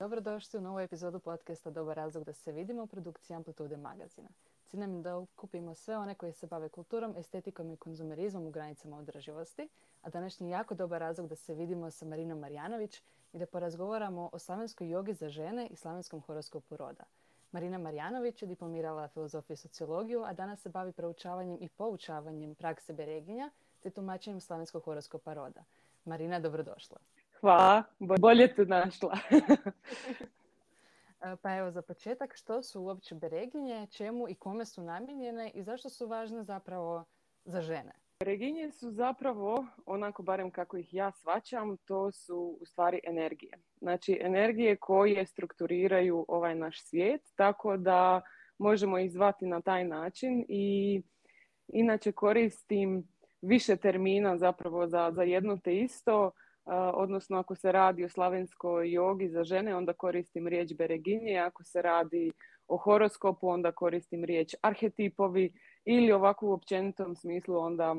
Dobrodošli u novu epizodu podcasta Dobar razlog da se vidimo u produkciji Amplitude magazina. Cilj nam da okupimo sve one koji se bave kulturom, estetikom i konzumerizmom u granicama održivosti, a današnji jako dobar razlog da se vidimo sa Marinom Marjanović i da porazgovaramo o slavenskoj jogi za žene i slavenskom horoskopu roda. Marina Marjanović je diplomirala filozofiju i sociologiju, a danas se bavi proučavanjem i poučavanjem prakse bereginja te tumačenjem slavenskog horoskopa roda. Marina, dobrodošla. Hvala, bolje te našla. E, pa evo za početak, što su uopće bereginje, čemu i kome su namijenjene i zašto su važne zapravo za žene? Bereginje su zapravo, onako barem kako ih ja svačam, to su u stvari energije. Znači energije koje strukturiraju ovaj naš svijet, tako da možemo ih zvati na taj način i inače koristim više termina zapravo za, za jedno te isto odnosno ako se radi o slavenskoj jogi za žene, onda koristim riječ bereginje, ako se radi o horoskopu, onda koristim riječ arhetipovi ili ovako u općenitom smislu onda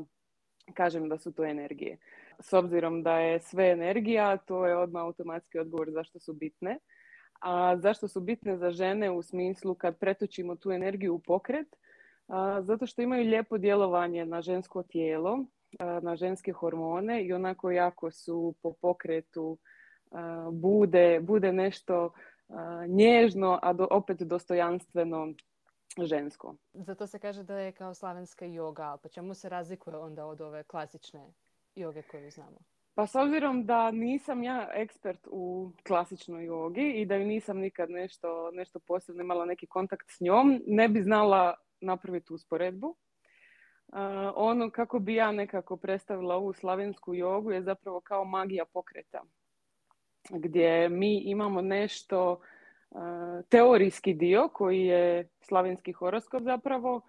kažem da su to energije. S obzirom da je sve energija, to je odmah automatski odgovor zašto su bitne. A zašto su bitne za žene u smislu kad pretočimo tu energiju u pokret? zato što imaju lijepo djelovanje na žensko tijelo, na ženske hormone i onako jako su po pokretu bude, bude nešto nježno, a do, opet dostojanstveno žensko. Zato se kaže da je kao slavenska joga, pa čemu se razlikuje onda od ove klasične joge koju znamo? Pa s obzirom da nisam ja ekspert u klasičnoj jogi i da nisam nikad nešto, nešto posebno imala neki kontakt s njom, ne bi znala napraviti usporedbu ono kako bi ja nekako predstavila ovu slavensku jogu je zapravo kao magija pokreta gdje mi imamo nešto teorijski dio koji je slavenski horoskop zapravo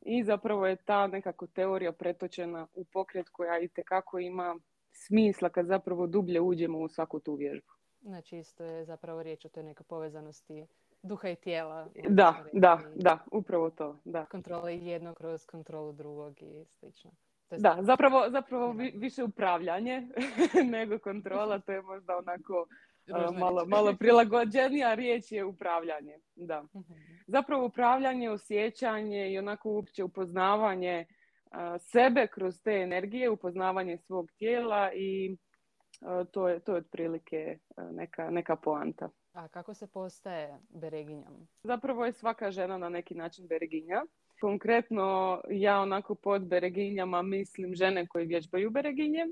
i zapravo je ta nekako teorija pretočena u pokret koja i kako ima smisla kad zapravo dublje uđemo u svaku tu vježbu. Znači isto je zapravo riječ o toj nekoj povezanosti duha i tijela. Da, da, da, upravo to. Da. Kontrola jedno kroz kontrolu drugog i slično. da, zapravo, zapravo više upravljanje nego kontrola, to je možda onako malo, malo prilagođenija riječ je upravljanje. Da. Mhm. Zapravo upravljanje, osjećanje i onako uopće upoznavanje sebe kroz te energije, upoznavanje svog tijela i E, to je, to je otprilike e, neka, neka poanta. A kako se postaje bereginjom? Zapravo je svaka žena na neki način bereginja. Konkretno ja onako pod bereginjama mislim žene koje vježbaju bereginje. E,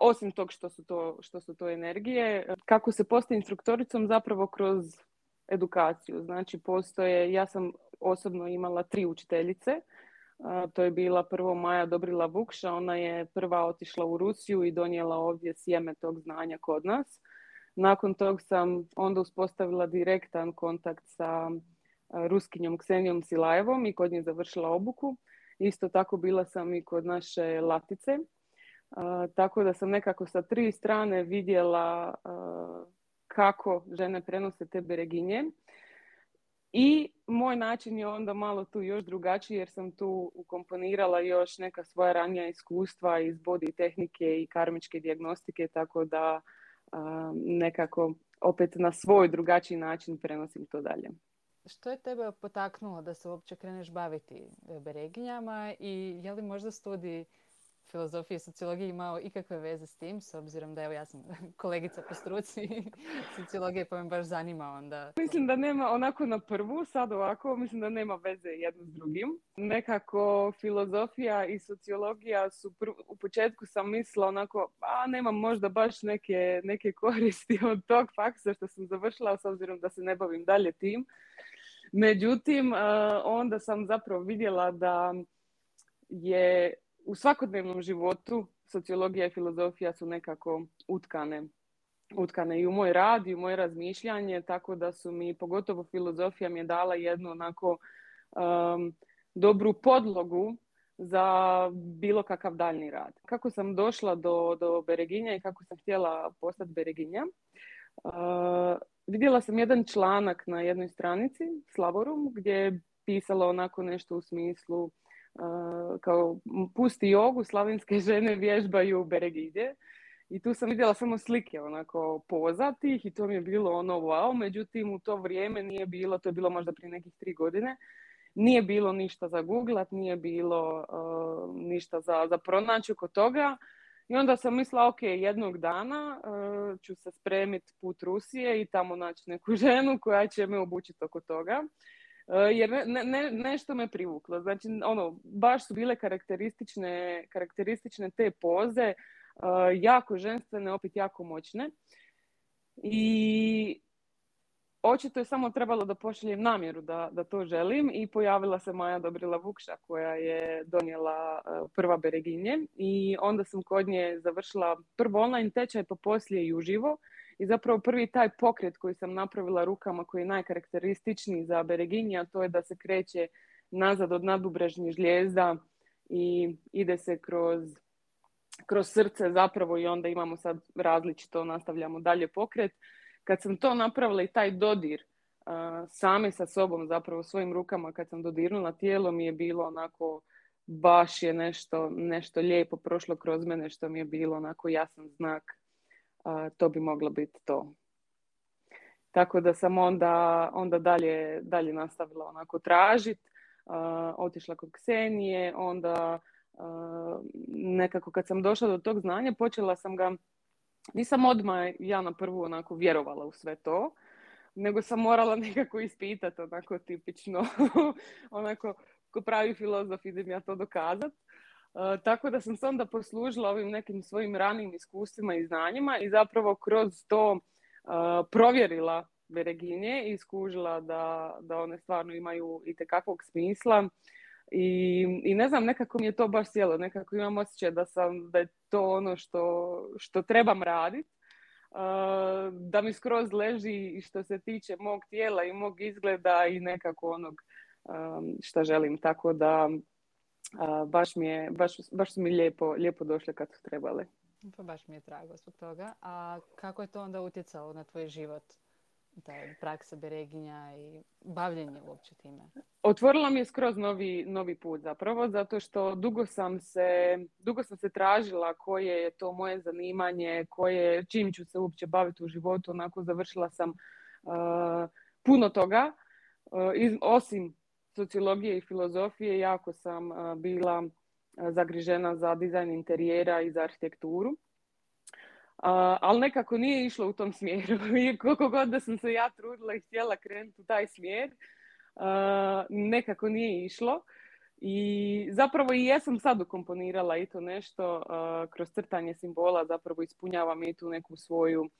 osim tog što su to, što su to energije. Kako se postaje instruktoricom zapravo kroz edukaciju. Znači postoje, ja sam osobno imala tri učiteljice to je bila prvo Maja Dobrila Vukša, ona je prva otišla u Rusiju i donijela ovdje sjeme tog znanja kod nas. Nakon tog sam onda uspostavila direktan kontakt sa e, ruskinjom Ksenijom Silajevom i kod nje završila obuku. Isto tako bila sam i kod naše latice. E, tako da sam nekako sa tri strane vidjela e, kako žene prenose te bereginje. I moj način je onda malo tu još drugačiji jer sam tu ukomponirala još neka svoja ranija iskustva iz body tehnike i karmičke dijagnostike, tako da nekako opet na svoj drugačiji način prenosim to dalje. Što je tebe potaknulo da se uopće kreneš baviti bereginjama i je li možda studij filozofije i sociologije imao ikakve veze s tim, s obzirom da evo ja sam kolegica po struci sociologije pa me baš zanima onda. Mislim da nema onako na prvu, sad ovako, mislim da nema veze jedno s drugim. Nekako filozofija i sociologija su u početku sam mislila onako, a nema možda baš neke, neke koristi od tog faksa što sam završila s obzirom da se ne bavim dalje tim. Međutim, eh, onda sam zapravo vidjela da je u svakodnevnom životu sociologija i filozofija su nekako utkane utkane i u moj rad i u moje razmišljanje, tako da su mi, pogotovo filozofija mi je dala jednu onako um, dobru podlogu za bilo kakav daljni rad. Kako sam došla do, do Bereginja i kako sam htjela postati Bereginja, uh, vidjela sam jedan članak na jednoj stranici, Slavorum, gdje je pisalo onako nešto u smislu kao pusti jogu, slavinske žene vježbaju beregidje. I tu sam vidjela samo slike onako pozatih i to mi je bilo ono wow, međutim u to vrijeme nije bilo, to je bilo možda prije nekih tri godine, nije bilo ništa za googlat, nije bilo ništa za, za pronaći oko toga. I onda sam mislila, ok, jednog dana ću se spremiti put Rusije i tamo naći neku ženu koja će me obučiti oko toga. E, jer ne, nešto me privuklo. Znači, ono, baš su bile karakteristične, karakteristične te poze, e, jako ženstvene, opet jako moćne. I očito je samo trebalo da pošaljem namjeru da, da to želim i pojavila se Maja Dobrila Vukša koja je donijela e, prva bereginje i onda sam kod nje završila prvo online tečaj pa poslije i uživo i zapravo prvi taj pokret koji sam napravila rukama koji je najkarakterističniji za Bereginija, to je da se kreće nazad od nadubražnji žlijezda i ide se kroz, kroz srce zapravo i onda imamo sad različito, nastavljamo dalje pokret. Kad sam to napravila i taj dodir uh, same sa sobom, zapravo svojim rukama kad sam dodirnula tijelo mi je bilo onako baš je nešto, nešto lijepo prošlo kroz mene što mi je bilo onako jasan znak to bi moglo biti to. Tako da sam onda, onda dalje, dalje nastavila onako tražiti. Otišla kod Ksenije, onda nekako kad sam došla do tog znanja počela sam ga, nisam odmah ja na prvu onako vjerovala u sve to, nego sam morala nekako ispitati onako tipično, onako ko pravi filozof idem ja to dokazat. E, tako da sam se onda poslužila ovim nekim svojim ranim iskustvima i znanjima i zapravo kroz to e, provjerila Bereginje i skužila da, da one stvarno imaju i kakvog smisla. I, I ne znam, nekako mi je to baš sjelo, nekako imam osjećaj da, sam, da je to ono što, što trebam raditi. E, da mi skroz leži što se tiče mog tijela i mog izgleda i nekako onog što želim. Tako da baš, mi baš, baš su mi lijepo, lijepo došle kad su trebale. Pa baš mi je drago zbog toga. A kako je to onda utjecalo na tvoj život? praksa bereginja i bavljenje uopće time? Otvorila mi je skroz novi, novi put zapravo, zato što dugo sam, se, dugo sam se tražila koje je to moje zanimanje, koje, čim ću se uopće baviti u životu, onako završila sam puno toga, iz, osim sociologije i filozofije jako sam bila zagrižena za dizajn interijera i za arhitekturu. ali nekako nije išlo u tom smjeru. I koliko god da sam se ja trudila i htjela krenuti u taj smjer, nekako nije išlo. I zapravo i sam sad ukomponirala i to nešto kroz crtanje simbola, zapravo ispunjavam i tu neku svoju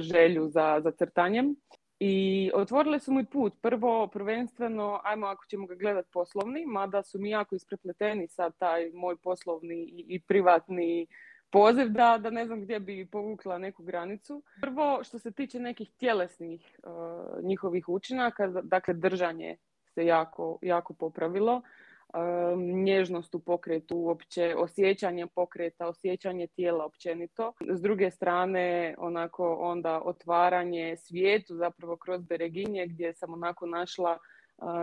želju za, za crtanjem. I otvorile su mi put. Prvo, prvenstveno, ajmo ako ćemo ga gledati poslovni, mada su mi jako isprepleteni sad taj moj poslovni i, i privatni poziv da, da ne znam gdje bi povukla neku granicu. Prvo, što se tiče nekih tjelesnih eh, njihovih učinaka, dakle držanje se jako, jako popravilo nježnost u pokretu uopće, osjećanje pokreta, osjećanje tijela općenito. S druge strane, onako onda otvaranje svijetu zapravo kroz Bereginje gdje sam onako našla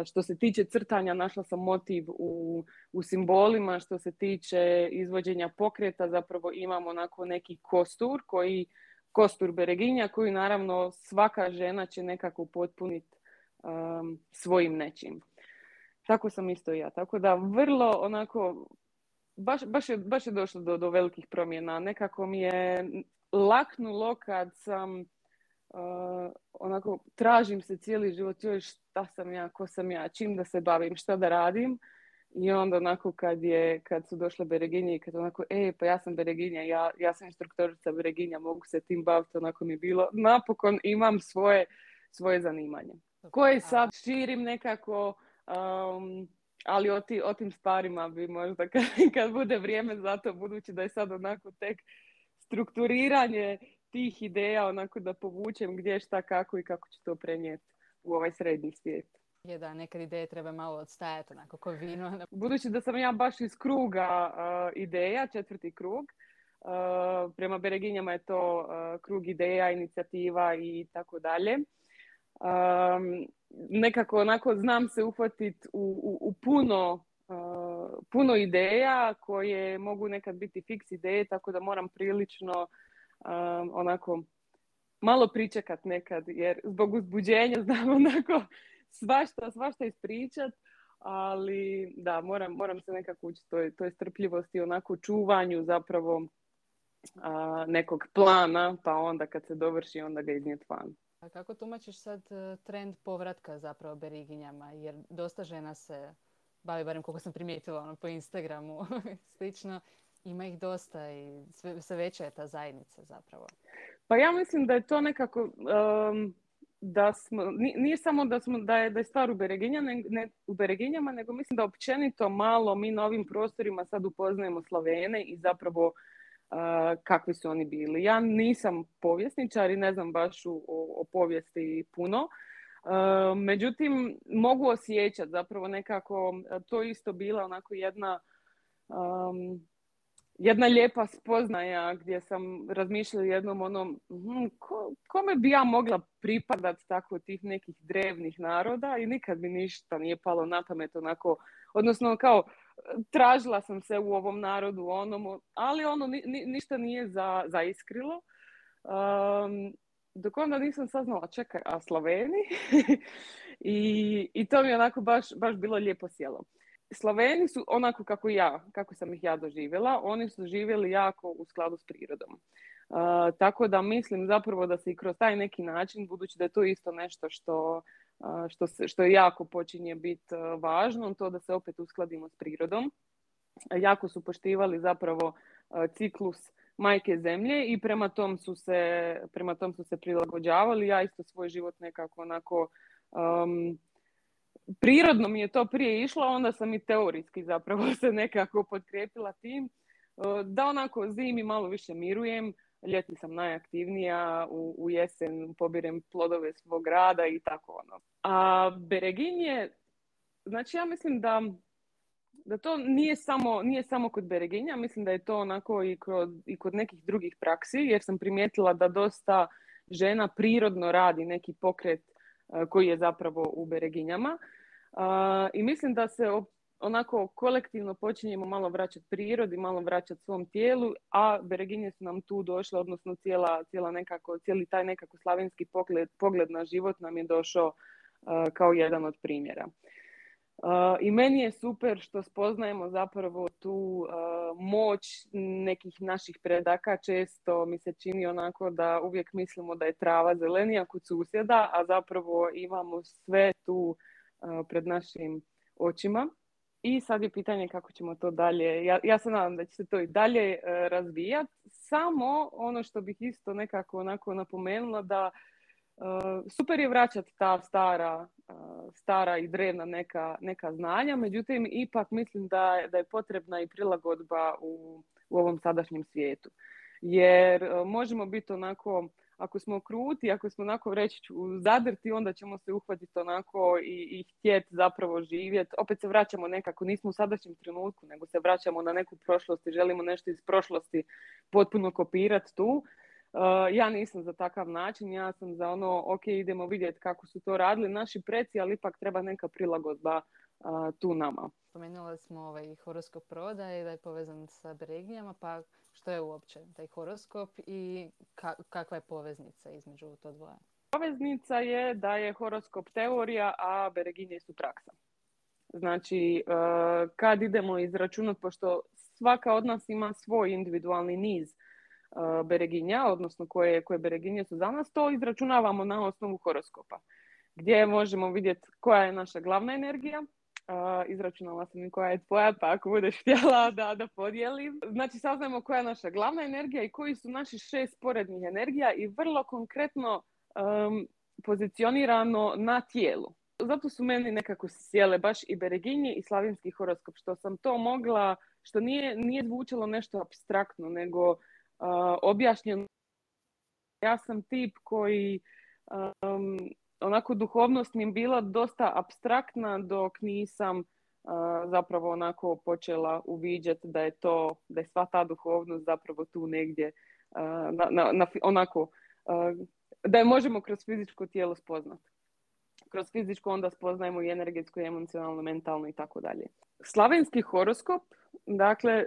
što se tiče crtanja, našla sam motiv u, u simbolima. Što se tiče izvođenja pokreta, zapravo imamo onako neki kostur koji kostur bereginja koju naravno svaka žena će nekako potpuniti um, svojim nečim. Tako sam isto i ja. Tako da vrlo onako, baš, baš, je, baš je došlo do, do velikih promjena. Nekako mi je laknulo kad sam e, onako tražim se cijeli život, joj šta sam ja, ko sam ja, čim da se bavim, šta da radim. I onda onako kad, je, kad su došle Bereginje i kad onako, e, pa ja sam Bereginja, ja, ja sam instruktorica Bereginja, mogu se tim baviti, onako mi je bilo. Napokon imam svoje, svoje zanimanje. Koje sad širim nekako, Um, ali o, ti, o tim stvarima bi možda kad, bude vrijeme za to, budući da je sad onako tek strukturiranje tih ideja, onako da povučem gdje, šta, kako i kako ću to prenijeti u ovaj srednji svijet. Je da, nekad ideje treba malo odstajati, onako ko vino. Budući da sam ja baš iz kruga ideja, četvrti krug, prema Bereginjama je to krug ideja, inicijativa i tako dalje um, nekako onako znam se uhvatiti u, u, puno, puno ideja koje mogu nekad biti fiks ideje, tako da moram prilično onako malo pričekat nekad, jer zbog uzbuđenja znam onako svašta, svašta ispričat, ali da, moram, moram se nekako učiti toj, toj strpljivosti, onako čuvanju zapravo nekog plana, pa onda kad se dovrši, onda ga iznijet van. A kako tumačiš sad e, trend povratka zapravo beriginjama? Jer dosta žena se bavi, barem koliko sam primijetila ono, po Instagramu slično, ima ih dosta i sve, sve veća je ta zajednica zapravo. Pa ja mislim da je to nekako... Um da smo, nije samo da, smo, da, je, da je stvar u, Bereginja, ne, ne, u Bereginjama, nego mislim da općenito malo mi na ovim prostorima sad upoznajemo Slovene i zapravo kakvi su oni bili. Ja nisam povjesničar i ne znam baš o, povijesti puno. Međutim, mogu osjećati zapravo nekako, to isto bila onako jedna um, jedna lijepa spoznaja gdje sam razmišljala jednom onom mhm, kome bi ja mogla pripadati tako tih nekih drevnih naroda i nikad mi ništa nije palo na pamet onako, odnosno kao tražila sam se u ovom narodu onom, ali ono ništa nije za, iskrilo. Um, ehm, dok onda nisam saznala, čekaj, a Sloveni? I, I to mi je onako baš, baš bilo lijepo sjelo. Sloveni su onako kako ja, kako sam ih ja doživjela, oni su živjeli jako u skladu s prirodom. Uh, tako da mislim zapravo da se i kroz taj neki način, budući da je to isto nešto što što, što je jako počinje biti e, važno, to da se opet uskladimo s prirodom. Jako su poštivali zapravo e, ciklus majke zemlje i prema tom su se, prema tom su se prilagođavali. Ja isto svoj život nekako onako prirodno mi je to prije išlo, onda sam i teorijski zapravo se nekako potkrijepila tim. E, da onako zimi malo više mirujem, ljeti sam najaktivnija, u, jesen pobirem plodove svog rada i tako ono. A Beregin je, znači ja mislim da da to nije samo, nije samo kod bereginja, mislim da je to onako i kod, i kod nekih drugih praksi, jer sam primijetila da dosta žena prirodno radi neki pokret e, koji je zapravo u bereginjama. I mislim da se onako kolektivno počinjemo malo vraćati prirodi, malo vraćati svom tijelu, a bereginje su nam tu došle, odnosno cijela, cijela nekako, cijeli taj nekako slavenski pogled, pogled na život nam je došao uh, kao jedan od primjera. Uh, I meni je super što spoznajemo zapravo tu uh, moć nekih naših predaka. Često mi se čini onako da uvijek mislimo da je trava zelenija kod susjeda, a zapravo imamo sve tu pred našim očima. I sad je pitanje kako ćemo to dalje, ja, ja se nadam da će se to i dalje e, razvijati. Samo ono što bih isto nekako onako napomenula da e, super je vraćati ta stara, e, stara i drevna neka, neka znanja, međutim ipak mislim da, da je potrebna i prilagodba u, u ovom sadašnjem svijetu. Jer možemo biti onako ako smo kruti, ako smo onako reći zadrti, onda ćemo se uhvatiti onako i, i htjeti zapravo živjeti. Opet se vraćamo nekako, nismo u sadašnjem trenutku, nego se vraćamo na neku prošlost i želimo nešto iz prošlosti potpuno kopirati tu. Uh, ja nisam za takav način, ja sam za ono, ok, idemo vidjeti kako su to radili naši preci, ali ipak treba neka prilagodba a, tu nama. Spomenuli smo ovaj horoskop proda i da je povezan sa regijama, pa što je uopće taj horoskop i kakva je poveznica između to dvoje? Poveznica je da je horoskop teorija, a bereginje su praksa. Znači, e, kad idemo izračunati, pošto svaka od nas ima svoj individualni niz e, bereginja, odnosno koje, koje bereginje su za nas, to izračunavamo na osnovu horoskopa. Gdje možemo vidjeti koja je naša glavna energija, izračunala sam koja je tvoja, pa ako budeš htjela da, da podijelim. Znači, saznajmo koja je naša glavna energija i koji su naši šest sporednih energija i vrlo konkretno pozicionirano na tijelu. Zato su meni nekako sjele baš i Bereginji i Slavinski horoskop, što sam to mogla, što nije, nije zvučalo nešto abstraktno, nego uh, objašnjeno. Ja sam tip koji onako duhovnost mi bila dosta abstraktna dok nisam e, zapravo onako počela uviđati da je to, da je sva ta duhovnost zapravo tu negdje e, na, na, onako, e, da je možemo kroz fizičko tijelo spoznati. Kroz fizičko onda spoznajemo i energetsko, i emocionalno, mentalno i tako dalje. Slavenski horoskop, dakle,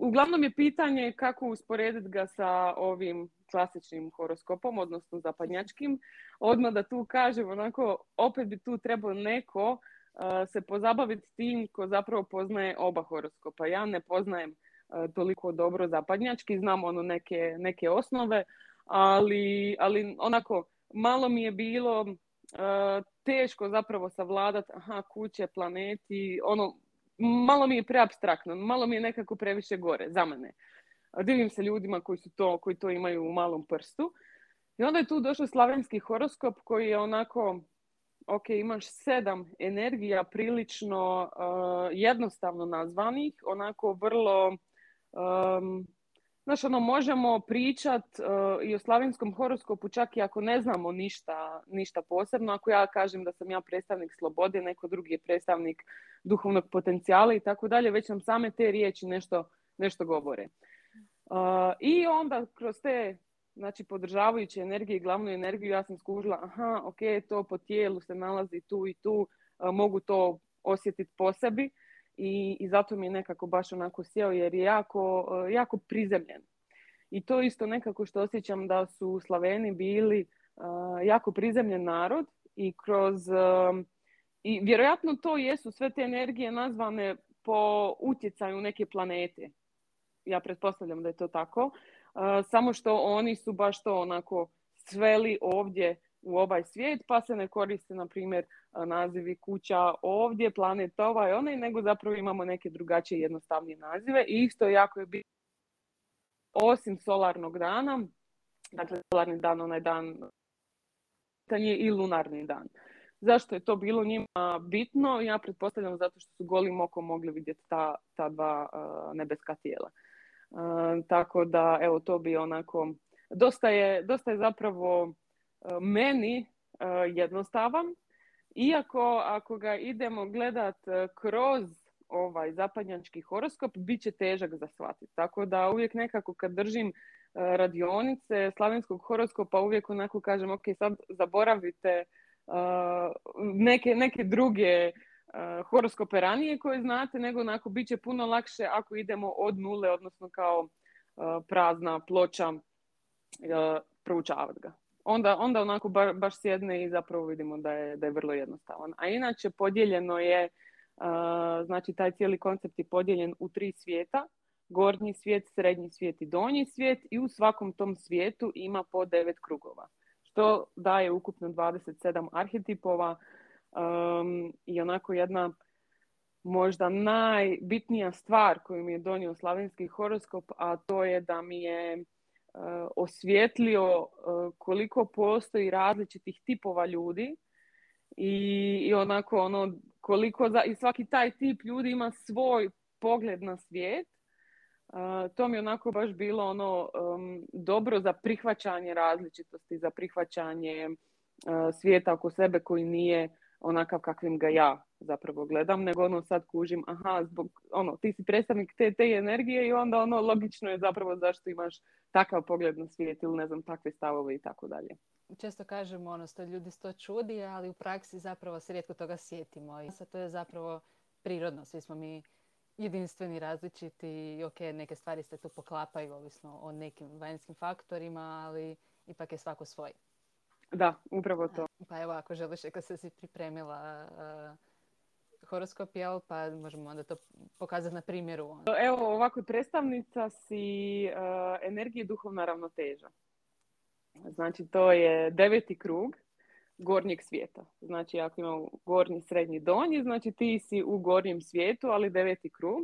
uglavnom je pitanje kako usporediti ga sa ovim klasičnim horoskopom, odnosno zapadnjačkim, odmah da tu kažem, onako, opet bi tu trebao neko uh, se pozabaviti tim ko zapravo poznaje oba horoskopa. Ja ne poznajem uh, toliko dobro zapadnjački, znam ono neke, neke osnove, ali, ali onako, malo mi je bilo uh, teško zapravo savladati aha, kuće, planeti, ono, malo mi je preabstraktno, malo mi je nekako previše gore za mene. Divim se ljudima koji, su to, koji to imaju u malom prstu. I onda je tu došao slavenski horoskop koji je onako, ok, imaš sedam energija prilično eh, jednostavno nazvanih, onako vrlo, um, znaš ono, možemo pričat eh, i o slavenskom horoskopu čak i ako ne znamo ništa, ništa posebno. Ako ja kažem da sam ja predstavnik slobode, neko drugi je predstavnik duhovnog potencijala i tako dalje, već nam same te riječi nešto, nešto govore. I onda kroz te znači podržavajuće energije i glavnu energiju ja sam skužila, aha, ok, to po tijelu se nalazi tu i tu, mogu to osjetiti po sebi i, i zato mi je nekako baš onako sjeo jer je jako, jako prizemljen. I to isto nekako što osjećam da su Slaveni bili jako prizemljen narod i kroz i vjerojatno to jesu sve te energije nazvane po utjecaju neke planete ja pretpostavljam da je to tako, uh, samo što oni su baš to onako sveli ovdje u ovaj svijet, pa se ne koriste, na primjer, uh, nazivi kuća ovdje, planet ovaj, onaj, nego zapravo imamo neke drugačije jednostavnije nazive i isto jako je bitno osim solarnog dana, dakle solarni dan, onaj dan je i lunarni dan. Zašto je to bilo njima bitno? Ja pretpostavljam zato što su golim okom mogli vidjeti ta, ta dva uh, nebeska tijela tako da, evo, to bi onako, dosta je, dosta je zapravo e, meni e, jednostavan, iako ako ga idemo gledat e, kroz ovaj zapadnjački horoskop, bit će težak za shvatiti. Tako da uvijek nekako kad držim radionice slavenskog horoskopa uvijek onako kažem ok, sad zaboravite neke, neke druge Eh, horoskope ranije koje znate, nego onako bit će puno lakše ako idemo od nule, odnosno kao eh, prazna ploča, eh, proučavati ga. Onda, onda onako baš sjedne i zapravo vidimo da je, da je vrlo jednostavan. A inače podijeljeno je, znači taj cijeli koncept je podijeljen u tri svijeta, gornji svijet, srednji svijet i donji svijet i u svakom tom svijetu ima po devet krugova. Što daje ukupno 27 arhetipova, i onako jedna možda najbitnija stvar koju mi je donio slavenski horoskop, a to je da mi je uh, osvjetlio e, koliko postoji različitih tipova ljudi i, onako ono koliko za, i svaki taj tip ljudi ima svoj pogled na svijet e, to mi je onako baš bilo ono dobro za prihvaćanje različitosti, za prihvaćanje svijeta oko sebe koji nije onakav kakvim ga ja zapravo gledam, nego ono sad kužim, aha, zbog, ono, ti si predstavnik te, te energije i onda ono, logično je zapravo zašto imaš takav pogled na svijet ili ne znam, takve stavove i tako dalje. Često kažemo ono, što ljudi sto čudi, ali u praksi zapravo se rijetko toga sjetimo. I sad to je zapravo prirodno, svi smo mi jedinstveni, različiti i ok, neke stvari se tu poklapaju ovisno o nekim vanjskim faktorima, ali ipak je svako svoj. Da, upravo to. Pa evo, ako želiš, ako se si pripremila uh, Pa možemo onda to pokazati na primjeru. Evo, ovako, predstavnica si uh, energije duhovna ravnoteža. Znači, to je deveti krug gornjeg svijeta. Znači, ako imamo gornji, srednji, donji, znači ti si u gornjem svijetu, ali deveti krug.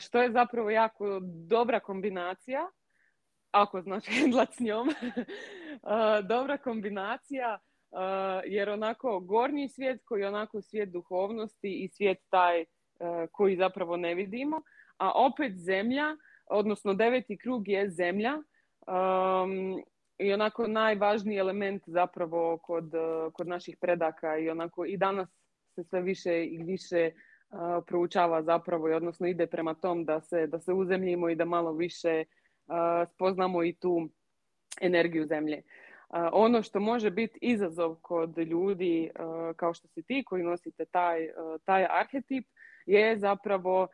što je zapravo jako dobra kombinacija ako znači hendlat s njom, eh, dobra kombinacija eh, jer onako gornji svijet koji je onako svijet duhovnosti i svijet taj eh, koji zapravo ne vidimo, a opet zemlja, odnosno deveti krug je zemlja ehm, i onako najvažniji element zapravo kod, naših predaka i onako i danas se sve više i više proučava zapravo i odnosno ide prema tom da se, da se uzemljimo i da malo više spoznamo i tu energiju zemlje. Ono što može biti izazov kod ljudi kao što si ti koji nosite taj, taj arhetip je zapravo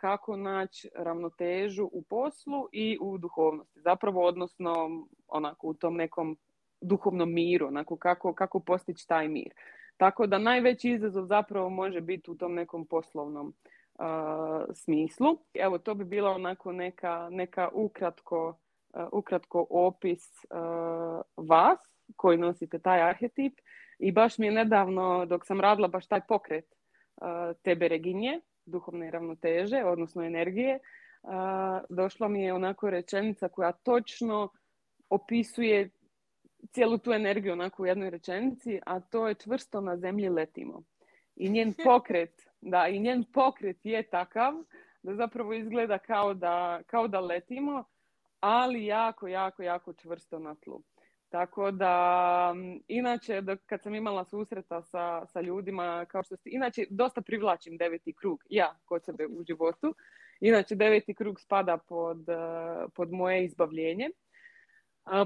kako naći ravnotežu u poslu i u duhovnosti. Zapravo, odnosno, onako, u tom nekom duhovnom miru, onako, kako, kako postići taj mir. Tako da najveći izazov zapravo može biti u tom nekom poslovnom smislu. Evo, to bi bila onako neka, neka ukratko, ukratko opis vas koji nosite taj arhetip i baš mi je nedavno, dok sam radila baš taj pokret tebe, Reginje, duhovne ravnoteže, odnosno energije, došla mi je onako rečenica koja točno opisuje cijelu tu energiju onako u jednoj rečenici, a to je čvrsto na zemlji letimo. I njen pokret da, i njen pokret je takav da zapravo izgleda kao da, kao da letimo, ali jako, jako, jako čvrsto na tlu. Tako da, inače, kad sam imala susreta sa, sa ljudima, kao što ste, inače, dosta privlačim deveti krug, ja, kod sebe u životu. Inače, deveti krug spada pod, eh, pod moje izbavljenje.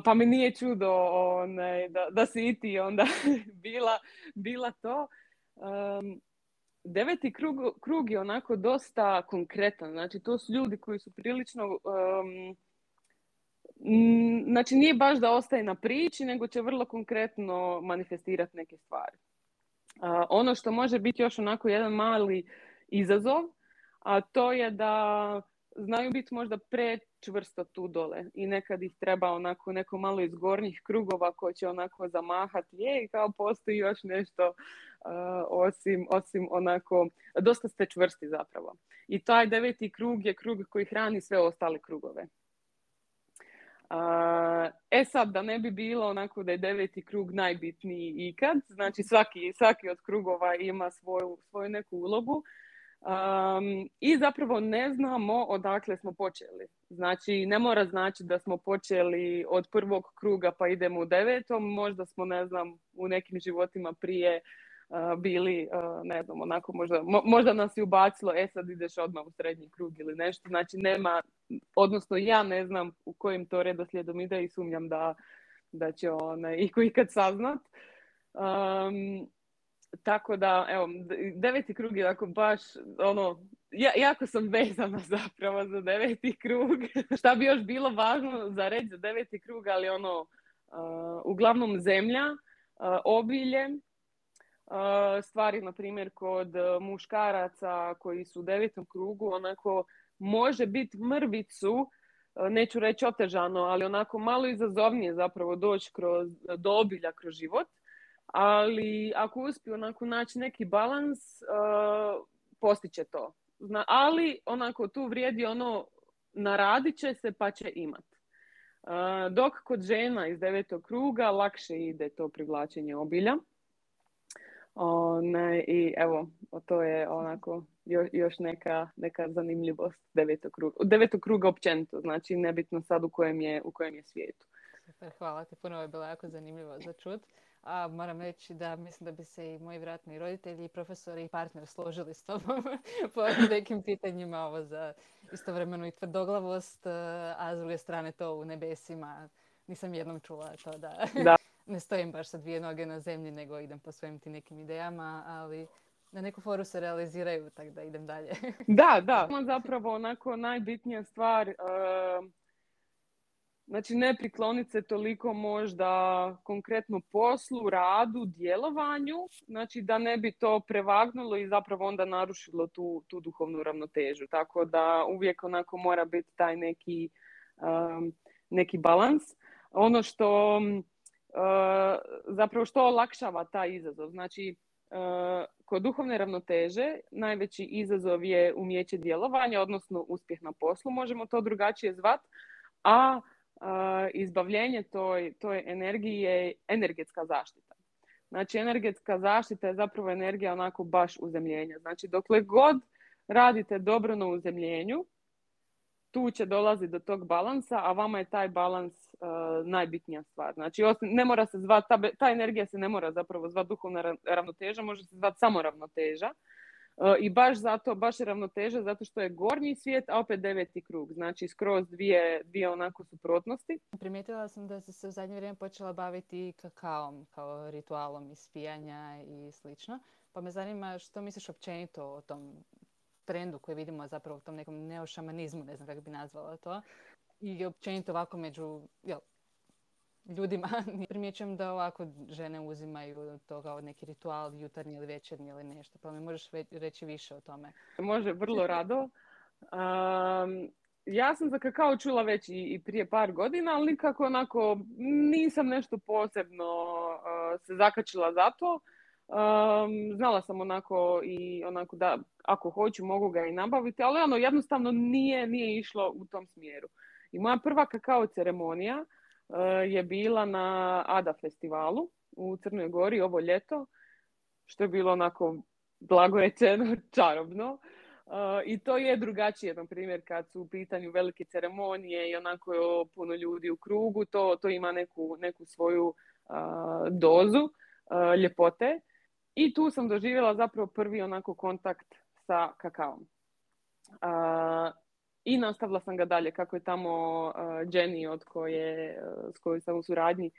Pa mi nije čudo da, da si i ti onda bila, bila to deveti krug, je onako dosta konkretan. Znači, to su ljudi koji su prilično... znači, nije baš da ostaje na priči, nego će vrlo konkretno manifestirati neke stvari. ono što može biti još onako jedan mali izazov, a to je da znaju biti možda prečvrsto tu dole i nekad ih treba onako neko malo iz gornjih krugova koji će onako zamahati je i kao postoji još nešto Eh, osim, osim onako, dosta ste čvrsti zapravo. I taj deveti krug je krug koji hrani sve ostale krugove. Eh, e sad, da ne bi bilo onako da je deveti krug najbitniji ikad, znači svaki, svaki od krugova ima svoju, svoju neku ulogu, ehm, I zapravo ne znamo odakle smo počeli. Znači, ne mora znači da smo počeli od prvog kruga pa idemo u devetom, možda smo, ne znam, u nekim životima prije bili, ne znam, onako možda, možda nas je ubacilo, e sad ideš odmah u srednji krug ili nešto, znači nema, odnosno ja ne znam u kojim to redoslijedom ide i sumnjam da, da će ona iko ikad saznat. tako da, evo, deveti krug je tako baš, ono, ja, jako sam vezana zapravo za deveti krug. Šta bi još bilo važno za reći za deveti krug, ali ono, uglavnom zemlja, obilje, stvari, na primjer, kod e, muškaraca koji su u devetom krugu, onako može biti mrvicu, e, neću reći otežano, ali onako malo izazovnije zapravo doći kroz, e, do obilja kroz život. Ali ako uspije onako naći neki balans, postiće to. ali onako tu vrijedi ono naradit će se pa će imat. Dok kod žena iz devetog kruga lakše ide to privlačenje obilja. One, I evo, to je onako još neka, neka zanimljivost devetog kruga. Devetog kruga općenito, znači nebitno sad u kojem je, u kojem je svijetu. Super, hvala ti, puno je bilo jako zanimljivo za čut. A moram reći da mislim da bi se i moji vratni roditelji, i profesori i partner složili s tobom po nekim pitanjima ovo za istovremenu i tvrdoglavost, a s druge strane to u nebesima nisam jednom čula to da, da, ne stojim baš sa dvije noge na zemlji, nego idem po svojim ti nekim idejama, ali na neku foru se realiziraju, tako da idem dalje. da, da. Zapravo onako najbitnija stvar, znači ne prikloniti se toliko možda konkretno poslu, radu, djelovanju, znači da ne bi to prevagnulo i zapravo onda narušilo tu, duhovnu ravnotežu. Tako da uvijek onako mora biti taj neki balans. Ono što E, zapravo što olakšava taj izazov. Znači, e, kod duhovne ravnoteže najveći izazov je umjeće djelovanja, odnosno uspjeh na poslu, možemo to drugačije zvat, a e, izbavljenje toj, toj energiji je energetska zaštita. Znači, energetska zaštita je zapravo energija onako baš uzemljenja. Znači, dokle god radite dobro na uzemljenju, tu će dolazi do tog balansa, a vama je taj balans E, najbitnija stvar. Znači, ne mora se zvati, ta, ta, energija se ne mora zapravo zvati duhovna ravnoteža, može se zvati samo ravnoteža. E, I baš zato, baš je ravnoteža zato što je gornji svijet, a opet deveti krug. Znači, skroz dvije, dvije onako suprotnosti. Primijetila sam da si se u zadnje vrijeme počela baviti kakaom, kao ritualom ispijanja i slično. Pa me zanima što misliš općenito o tom trendu koji vidimo zapravo u tom nekom neošamanizmu, ne znam kako bi nazvala to, i općenito ovako među jel, ljudima primjećujem da ovako žene uzimaju toga od neki ritual jutarnji ili večernji ili nešto. Pa mi možeš reći više o tome. Može, vrlo rado. ja sam za kakao čula već i, prije par godina, ali nikako onako nisam nešto posebno se zakačila za to. znala sam onako i onako da ako hoću mogu ga i nabaviti, ali ono jednostavno nije, nije išlo u tom smjeru. I moja prva kakao ceremonija eh, je bila na ADA festivalu u Crnoj Gori ovo ljeto, što je bilo onako blago rečeno čarobno. Eh, I to je drugačije, na primjer, kad su u pitanju velike ceremonije i onako je puno ljudi u krugu, to, to ima neku, neku svoju eh, dozu ljepote. I tu sam doživjela zapravo prvi onako kontakt sa kakaom i nastavila sam ga dalje kako je tamo e, Jenny od koje, e, s kojoj sam u suradnji e,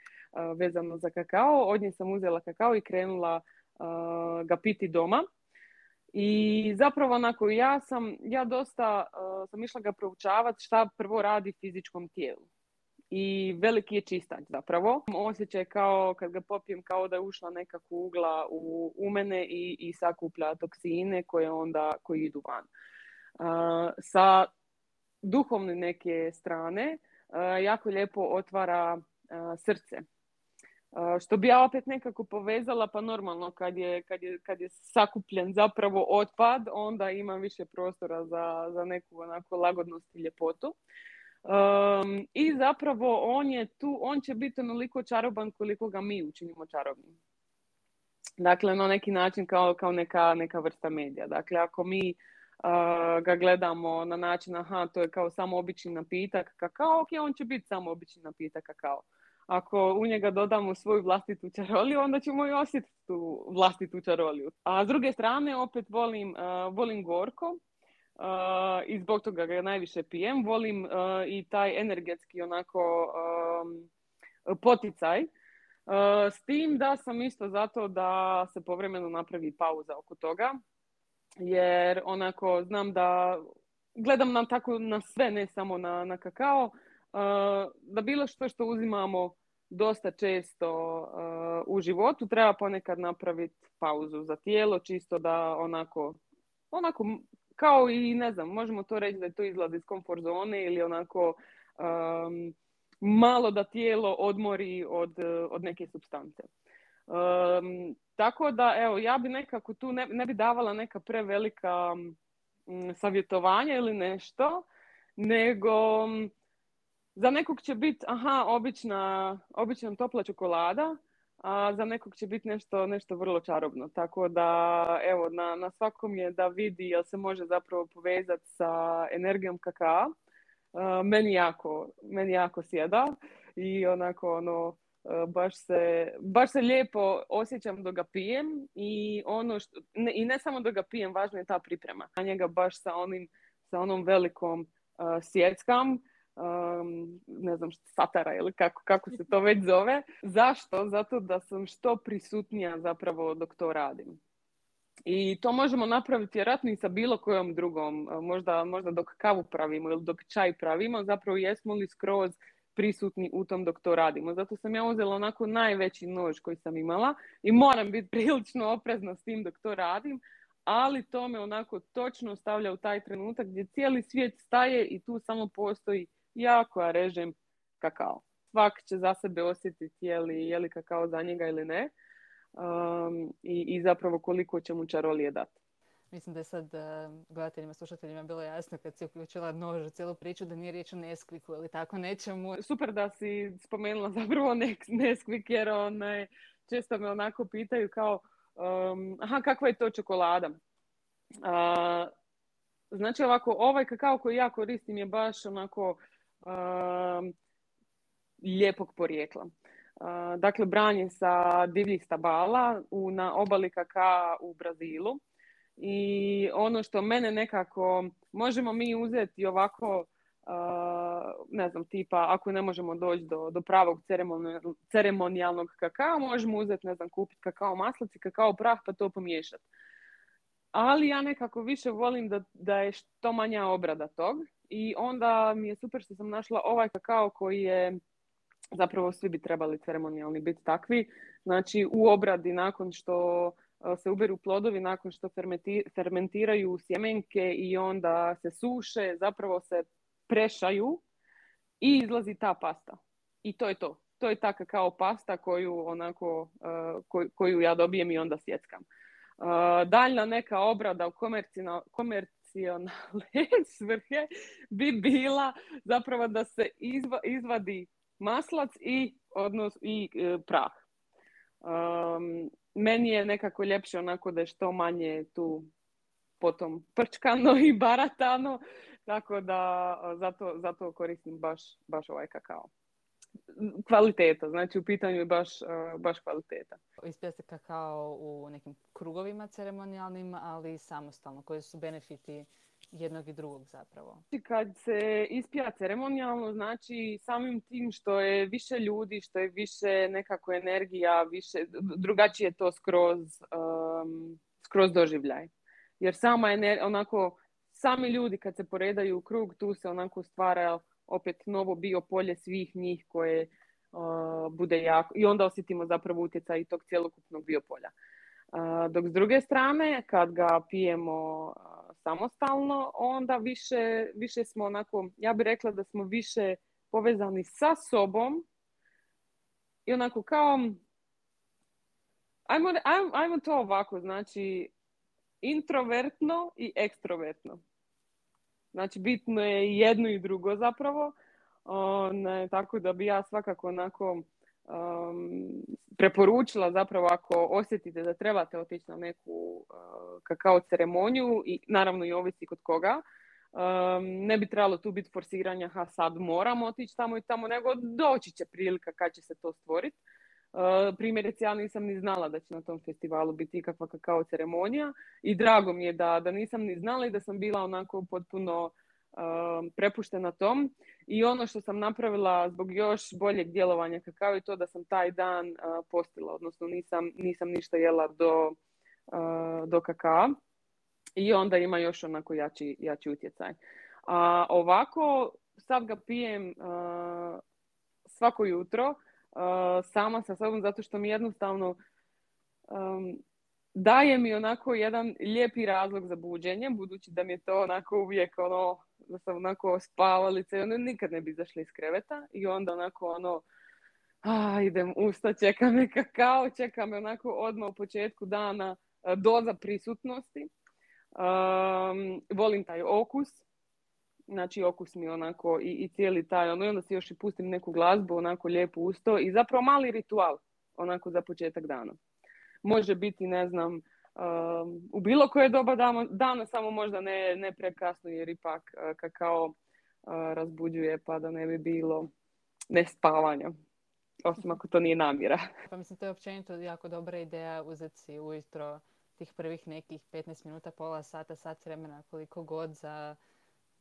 vezano za kakao. Od nje sam uzela kakao i krenula ga piti doma. I zapravo onako ja sam, ja dosta sam išla ga proučavati šta prvo radi fizičkom tijelu. I veliki je čistač zapravo. Osjećaj kao kad ga popijem kao da je ušla neka kugla u, u mene i, i sakuplja toksine koje onda koji idu van. sa duhovne neke strane e, jako lijepo otvara e, srce. E, što bi ja opet nekako povezala, pa normalno kad je, kad je, kad je sakupljen zapravo otpad, onda ima više prostora za, za neku onako lagodnost i ljepotu. I zapravo on je tu, on će biti onoliko čaroban koliko ga mi učinimo čarobnim. Dakle, na neki način kao, kao neka, neka vrsta medija. Dakle, ako mi ga gledamo na način aha, to je kao samo obični napitak kakao, ok, on će biti samo obični napitak kakao. Ako u njega dodamo svoju vlastitu čaroliju, onda ćemo i osjetiti tu vlastitu čaroliju. A s druge strane, opet volim, volim gorko, i zbog toga ga najviše pijem. Volim i taj energetski onako um, poticaj. s tim da sam isto zato da se povremeno napravi pauza oko toga jer onako znam da gledam nam tako na sve, ne samo na, na kakao, uh, da bilo što što uzimamo dosta često uh, u životu treba ponekad napraviti pauzu za tijelo, čisto da onako, onako kao i ne znam, možemo to reći da je to izlaz iz komfort zone ili onako um, malo da tijelo odmori od, uh, od neke substance. Um, tako da, evo, ja bi nekako tu ne, ne bi davala neka prevelika m, mm, savjetovanja ili nešto, nego mm, za nekog će biti, aha, obična, obična topla čokolada, a za nekog će biti nešto, nešto vrlo čarobno. Tako da, evo, na, na svakom je da vidi jel se može zapravo povezati sa energijom kakao, meni jako, meni jako sjeda i onako, ono, E, baš se, baš se lijepo osjećam da ga pijem i ono što, ne, i ne samo da ga pijem, važna je ta priprema. Na njega baš sa, onim, sa onom velikom uh, sjeckam, ne znam, satara ili kako, kako se to već zove. Zašto? Zato da sam što prisutnija zapravo dok to radim. I to možemo napraviti vjerojatno i sa bilo kojom drugom. E, možda, možda dok kavu pravimo ili dok čaj pravimo, zapravo jesmo li skroz prisutni u tom dok to radimo. Zato sam ja uzela onako najveći nož koji sam imala i moram biti prilično oprezna s tim dok to radim, ali to me onako točno stavlja u taj trenutak gdje cijeli svijet staje i tu samo postoji ja koja režem kakao. Svak će za sebe osjetiti je li, je li kakao za njega ili ne um, i, i zapravo koliko će mu čarolije dati. Mislim da je sad eh, gledateljima, slušateljima bilo jasno kad si uključila nož u cijelu priču da nije riječ o Nesquiku ili tako nečemu. Super da si spomenula zapravo Nesquik jer često me onako pitaju kao aha kakva je to čokolada. Eh, znači ovako, ovaj kakao koji ja koristim je baš onako lijepog porijekla. Eh, dakle, branje sa divljih stabala u, na obali kaka u Brazilu i ono što mene nekako možemo mi uzeti ovako ne znam, tipa ako ne možemo doći do, do pravog ceremonijalnog, kakao, možemo uzeti, ne znam, kupiti kakao maslac i kakao prah pa to pomiješati. Ali ja nekako više volim da, da je što manja obrada tog i onda mi je super što sam našla ovaj kakao koji je zapravo svi bi trebali ceremonijalni biti takvi. Znači u obradi nakon što se uberu plodovi nakon što fermentiraju sjemenke i onda se suše, zapravo se prešaju i izlazi ta pasta. I to je to. To je taka kao pasta koju, onako, koju, ja dobijem i onda sjeckam. Daljna neka obrada u komercionalne svrhe bi bila zapravo da se izvadi maslac i, odnos, i e, prah meni je nekako ljepše onako da je što manje tu potom prčkano i baratano, tako da zato, zato koristim baš, baš ovaj kakao. Kvaliteta, znači u pitanju je baš, baš kvaliteta. Ispija kakao u nekim krugovima ceremonijalnim, ali samostalno. Koji su benefiti jednog i drugog zapravo. Kad se ispija ceremonijalno, znači samim tim što je više ljudi, što je više nekako energija, više, drugačije to skroz, um, skroz doživljaj. Jer sama onako, sami ljudi kad se poredaju u krug, tu se onako stvara opet novo bio polje svih njih koje uh, bude jako. I onda osjetimo zapravo utjecaj tog cjelokupnog biopolja. Uh, dok s druge strane, kad ga pijemo uh, samostalno, onda više, više smo onako, ja bih rekla da smo više povezani sa sobom i onako kao, ajmo, ajmo, ajmo to ovako, znači introvertno i ekstrovertno. Znači bitno je jedno i drugo zapravo, tako da bi ja svakako onako um, preporučila zapravo ako osjetite da trebate otići na neku uh, kakao ceremoniju i naravno i ovisi kod koga, um, ne bi trebalo tu biti forsiranja ha sad moramo otići tamo i tamo, nego doći će prilika kad će se to stvoriti. Uh, primjerice, ja nisam ni znala da će na tom festivalu biti ikakva kakao ceremonija i drago mi je da, da nisam ni znala i da sam bila onako potpuno Um, prepuštena tom. I ono što sam napravila zbog još boljeg djelovanja kakao je to da sam taj dan uh, postila, odnosno nisam, ništa jela do, uh, do I onda ima još onako jači, utjecaj. A ovako sad ga pijem uh, svako jutro sama sa sobom zato što mi jednostavno um, daje mi onako jedan lijepi razlog za buđenje, budući da mi je to onako uvijek ono, da sam onako spavalica i ono nikad ne bi izašla iz kreveta i onda onako ono, a, idem usta, čeka me kakao, čeka me onako odmah u početku dana e, doza prisutnosti. volim taj okus, znači okus mi onako i, i cijeli taj ono i onda si još i pustim neku glazbu onako lijepo usto i zapravo mali ritual onako za početak dana može biti, ne znam, um, u bilo koje doba dana, samo možda ne, ne prekasno jer ipak uh, kakao uh, razbuđuje pa da ne bi bilo nespavanja. Osim ako to nije namjera. Pa mislim, to je općenito jako dobra ideja uzeti si ujutro tih prvih nekih 15 minuta, pola sata, sat vremena, koliko god za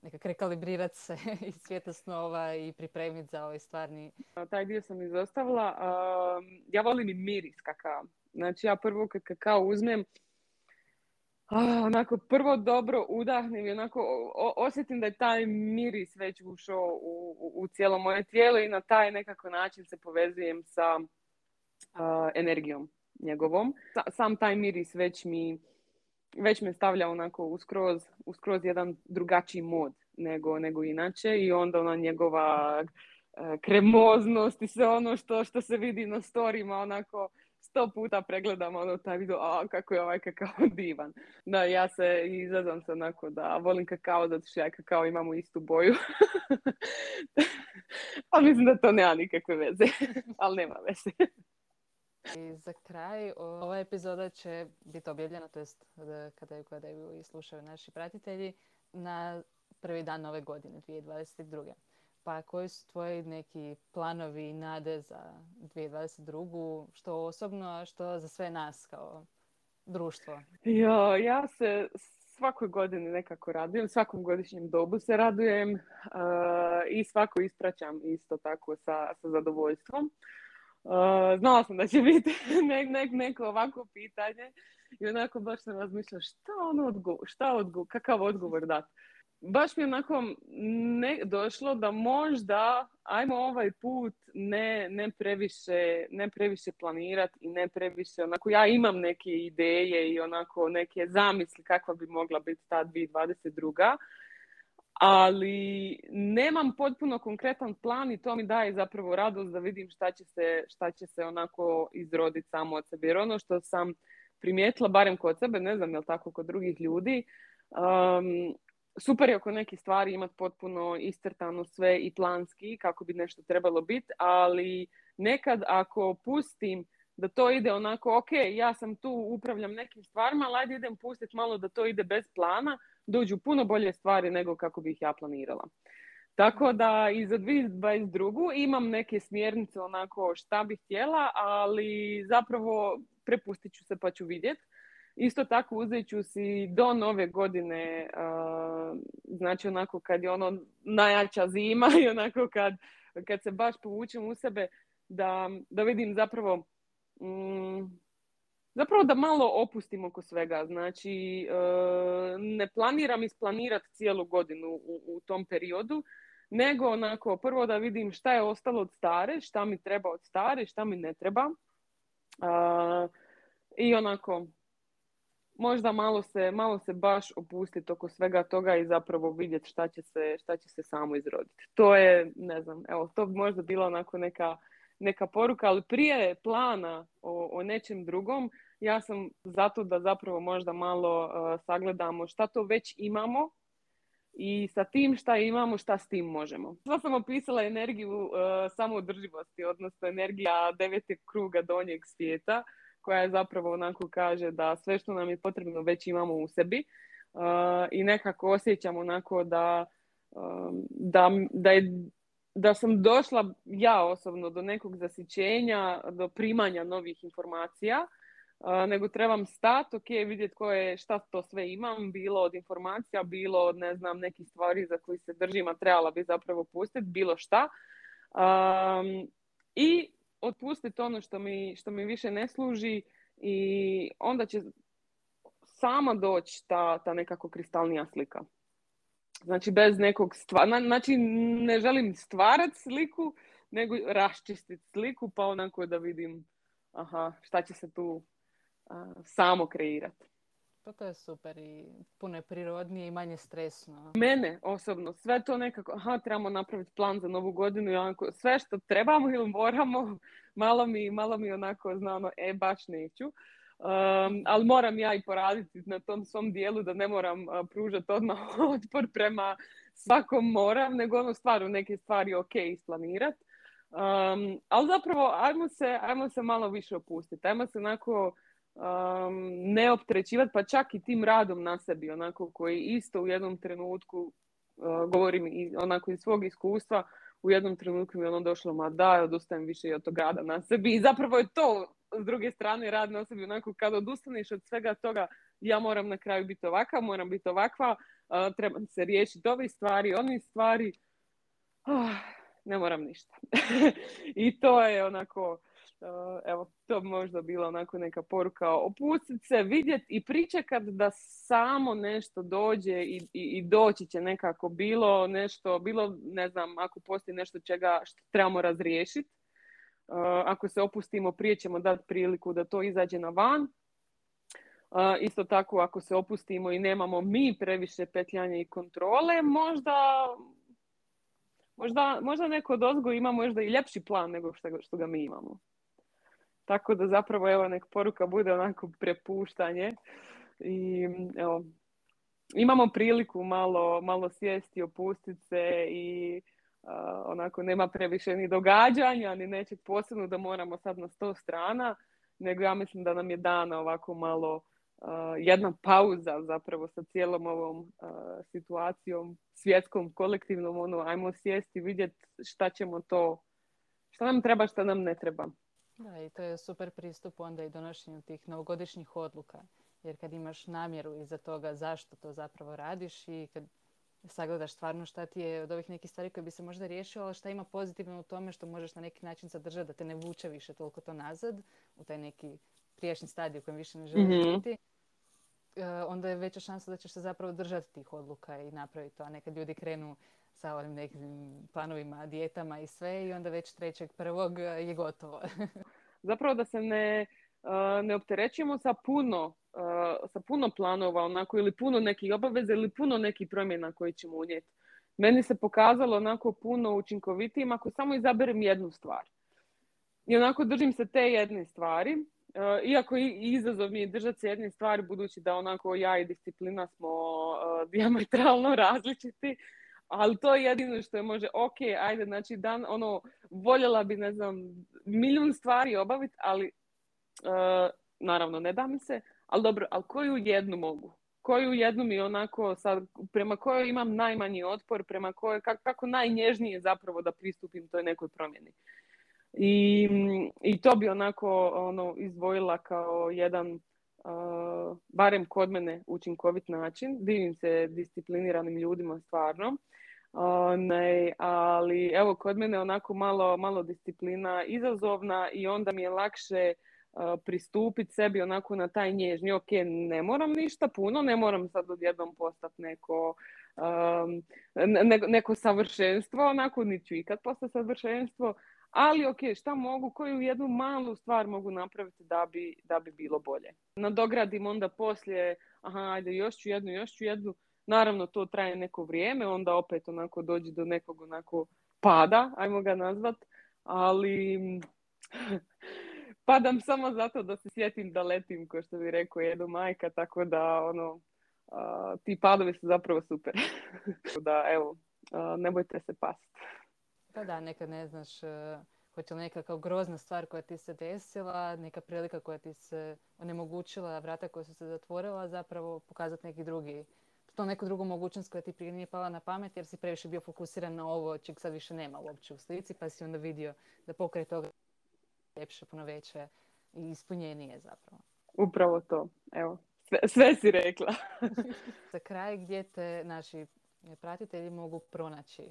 nekak rekalibrirati se i svijeta snova i pripremiti za ovaj stvarni... Taj dio sam izostavila. Um, ja volim i miris kakav Znači ja prvo kad kakao uzmem, onako prvo dobro udahnem i onako osjetim da je taj miris već ušao u, u, cijelo moje tijelo i na taj nekako način se povezujem sa energijom njegovom. sam taj miris već mi već me stavlja onako uskroz, uskroz jedan drugačiji mod nego, nego inače i onda ona njegova e, kremoznost i sve ono što, što se vidi na storima onako sto puta pregledam ono taj video, a kako je ovaj kakao divan. Da, ja se izazvam se onako da volim kakao zato što ja kakao imamo istu boju. ali mislim da to nema nikakve veze, ali nema veze. I za kraj, ova epizoda će biti objavljena, to jest kada je gledaju i slušaju naši pratitelji, na prvi dan nove godine, 2022. Pa koji su tvoji neki planovi i nade za 2022. što osobno, a što za sve nas kao društvo? Jo, ja se svakoj godini nekako radujem, svakom godišnjem dobu se radujem i svako ispraćam isto tako sa, sa zadovoljstvom. Uh, znala sam da će biti neko ovako pitanje i onako baš sam razmišljala šta ono odgovor, šta kakav odgovor dati baš mi je onako ne, došlo da možda ajmo ovaj put ne, ne previše, ne previše planirat i ne previše onako ja imam neke ideje i onako neke zamisli kakva bi mogla biti ta 2022. Ali nemam potpuno konkretan plan i to mi daje zapravo radost da vidim šta će se, šta će se onako izroditi samo od sebe. Jer ono što sam primijetila, barem kod sebe, ne znam je li tako kod drugih ljudi, um, super je oko nekih stvari imati potpuno istrtano sve i planski kako bi nešto trebalo biti, ali nekad ako pustim da to ide onako, ok, ja sam tu, upravljam nekim stvarima, ali ajde idem pustiti malo da to ide bez plana, dođu puno bolje stvari nego kako bih ja planirala. Tako mhm. da i za 2022. imam neke smjernice onako šta bih htjela, ali zapravo prepustit ću se pa ću vidjeti. Isto tako uzet ću si do nove godine, znači onako kad je ono najjača zima i onako kad, kad se baš povučem u sebe, da, da vidim zapravo mm, zapravo da malo opustim oko svega. Znači, e, ne planiram isplanirati cijelu godinu u, u tom periodu, nego onako prvo da vidim šta je ostalo od stare, šta mi treba od stare, šta mi ne treba. I onako možda malo se, malo se baš opustiti oko svega toga i zapravo vidjeti šta će se, šta će se samo izroditi. To je, ne znam, evo, to bi možda bila onako neka, neka poruka, ali prije plana o, nečem drugom, ja sam zato da zapravo možda malo uh, sagledamo šta to već imamo i sa tim šta imamo, šta s tim možemo. Sva sam opisala energiju uh, samoodrživosti, odnosno energija devetog kruga donjeg svijeta koja je zapravo onako kaže da sve što nam je potrebno već imamo u sebi uh, i nekako osjećam onako da, um, da, da, sam došla ja osobno do nekog zasićenja, do primanja novih informacija, uh, nego trebam stati, ok, vidjeti koje, šta to sve imam, bilo od informacija, bilo od ne znam, nekih stvari za koje se držim, a trebala bi zapravo pustiti, bilo šta. Um, otpustiti ono što mi, što mi više ne služi i onda će sama doći ta, ta nekako kristalnija slika. Znači, bez nekog Znači, ne želim stvarati sliku, nego raščistiti sliku, pa onako da vidim aha, šta će se tu samo kreirati to je super i puno je prirodnije i manje stresno. Mene osobno, sve to nekako, aha, trebamo napraviti plan za novu godinu i onako, sve što trebamo ili moramo, malo mi, malo mi onako znamo e, baš neću. Um, ali moram ja i poraditi na tom svom dijelu da ne moram pružati odmah otpor prema svakom moram, nego ono stvarno neke stvari ok isplanirati. Um, ali zapravo, ajmo se, ajmo se malo više opustiti. Ajmo se onako ne opterećivati, pa čak i tim radom na sebi, onako koji isto u jednom trenutku, e, govorim i, onako iz svog iskustva, u jednom trenutku mi je ono došlo, ma da, odustajem više i od tog rada na sebi. I zapravo je to, s druge strane, rad na sebi, onako kad odustaneš od svega toga, ja moram na kraju biti ovakva, moram biti ovakva, uh, trebam se riješiti ove stvari, onih stvari, ah, ne moram ništa. I to je onako E, evo, to bi možda bila onako neka poruka. opustiti se, vidjet i pričekat da samo nešto dođe i, i, doći će nekako bilo nešto, bilo ne znam, ako postoji nešto čega što trebamo razriješiti. E, ako se opustimo, prije ćemo dati priliku da to izađe na van. E, isto tako, ako se opustimo i nemamo mi previše petljanja i kontrole, možda Možda, možda neko od ozgo ima možda i ljepši plan nego što, što ga mi imamo. Tako da zapravo evo nek poruka bude onako prepuštanje i evo, imamo priliku malo, malo sjesti, opustiti se i onako nema previše ni događanja, ni nečeg posebno da moramo sad na sto strana, nego ja mislim da nam je dana ovako malo jedna pauza zapravo sa cijelom ovom situacijom svjetskom, kolektivnom, ono, ajmo sjesti, vidjet šta ćemo to, šta nam treba, šta nam ne treba. Da, i to je super pristup onda i donošenju tih novogodišnjih odluka. Jer kad imaš namjeru iza toga zašto to zapravo radiš i kad sagledaš stvarno šta ti je od ovih nekih stvari koje bi se možda riješilo, ali šta ima pozitivno u tome što možeš na neki način zadržati da te ne vuče više toliko to nazad u taj neki prijašnji stadij u kojem više ne želiš mhm. biti, e, onda je veća šansa da ćeš se zapravo držati tih odluka i napraviti to. A nekad ljudi krenu sa ovim nekim planovima, dijetama i sve i onda već trećeg prvog je gotovo. Zapravo da se ne, e, ne opterećujemo sa puno, e, sa puno planova onako ili puno nekih obaveza ili puno nekih promjena koje ćemo unijeti. Meni se pokazalo onako puno učinkovitijim ako samo izaberem jednu stvar. I onako držim se te jedne stvari, e, iako i izazov mi je držati se jedne stvari, budući da onako ja i disciplina smo diametralno različiti, ali to je jedino što je može, ok, ajde, znači dan, ono, voljela bi, ne znam, milijun stvari obaviti, ali, uh, naravno, ne da mi se, ali dobro, ali koju jednu mogu? Koju jednu mi onako, sad, prema kojoj imam najmanji otpor, prema kojoj, kako, kako najnježnije zapravo da pristupim toj nekoj promjeni. I, I to bi onako ono, izdvojila kao jedan Uh, barem kod mene učinkovit način. Divim se discipliniranim ljudima stvarno ali evo kod mene onako malo, malo disciplina izazovna i onda mi je lakše pristupiti sebi onako na taj nježni. ok, ne moram ništa puno, ne moram sad odjednom postati neko, neko savršenstvo, onako niti ću ikad postati savršenstvo, ali ok, šta mogu, koju jednu malu stvar mogu napraviti da bi, da bi bilo bolje. Nadogradim onda poslije, aha, ajde, još ću jednu, još ću jednu, Naravno, to traje neko vrijeme, onda opet onako dođe do nekog onako pada, ajmo ga nazvat, ali padam samo zato da se sjetim da letim, kao što bi rekao jedu majka, tako da ono, ti padovi su zapravo super. da, evo, ne bojte se past. Pa da, nekad ne znaš e, hoće li neka kao grozna stvar koja ti se desila, neka prilika koja ti se onemogućila, vrata koja su se zatvorila, zapravo pokazati neki drugi to neku drugu mogućnost koja ti prije nije pala na pamet jer si previše bio fokusiran na ovo čeg sad više nema uopće u slici pa si onda vidio da pokraj toga ljepše, puno veće i ispunjenije zapravo. Upravo to. Evo, sve, sve si rekla. Za kraj gdje te naši pratitelji mogu pronaći e,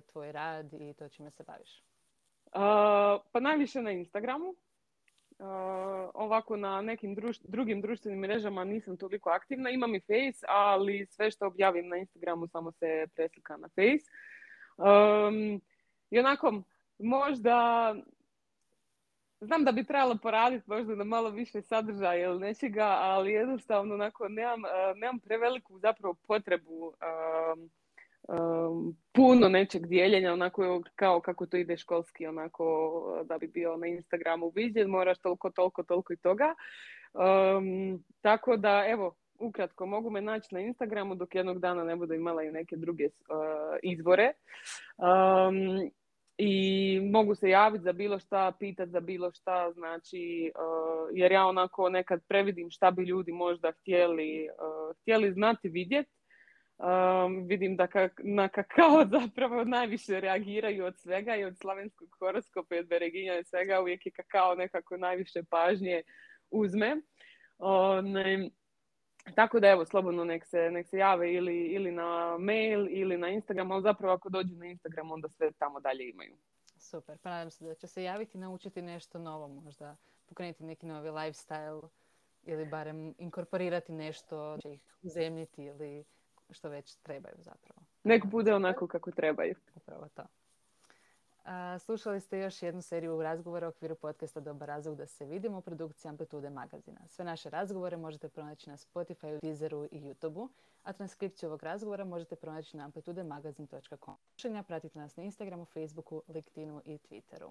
tvoj rad i to čime se baviš? Uh, pa najviše na Instagramu ovako na nekim drugim društvenim mrežama nisam toliko aktivna. Imam i Face, ali sve što objavim na Instagramu samo se preslika na Face. Um, I onako, možda znam da bi trebalo poraditi možda na malo više sadržaja ili nečega, ali jednostavno onako nemam, nemam preveliku zapravo potrebu um, puno nečeg dijeljenja, onako kao kako to ide školski, onako da bi bio na Instagramu vidjen, moraš toliko, toliko, toliko i toga. Um, tako da, evo, ukratko, mogu me naći na Instagramu dok jednog dana ne bude imala i neke druge uh, izvore. Um, i mogu se javiti za bilo šta, pitati za bilo šta, znači, e, jer ja onako nekad previdim šta bi ljudi možda htjeli, uh, htjeli znati, vidjeti vidim da na kakao zapravo najviše reagiraju od svega i od slavenskog horoskopa i od bereginja i svega uvijek je kakao nekako najviše pažnje uzme. tako da evo, slobodno nek se, nek se jave ili, ili na mail ili na Instagram, ali zapravo ako dođu na Instagram onda sve tamo dalje imaju. Super, pa nadam se da će se javiti i naučiti nešto novo možda, pokrenuti neki novi lifestyle ili barem inkorporirati nešto će ih uzemljiti ili što već trebaju zapravo. Nek bude onako kako trebaju. Upravo to. slušali ste još jednu seriju razgovora u okviru podcasta Dobar razlog da se vidimo u produkciji Amplitude magazina. Sve naše razgovore možete pronaći na Spotify, Deezeru i YouTubeu, a transkripciju ovog razgovora možete pronaći na amplitudemagazin.com. Pratite nas na Instagramu, Facebooku, LinkedInu i Twitteru.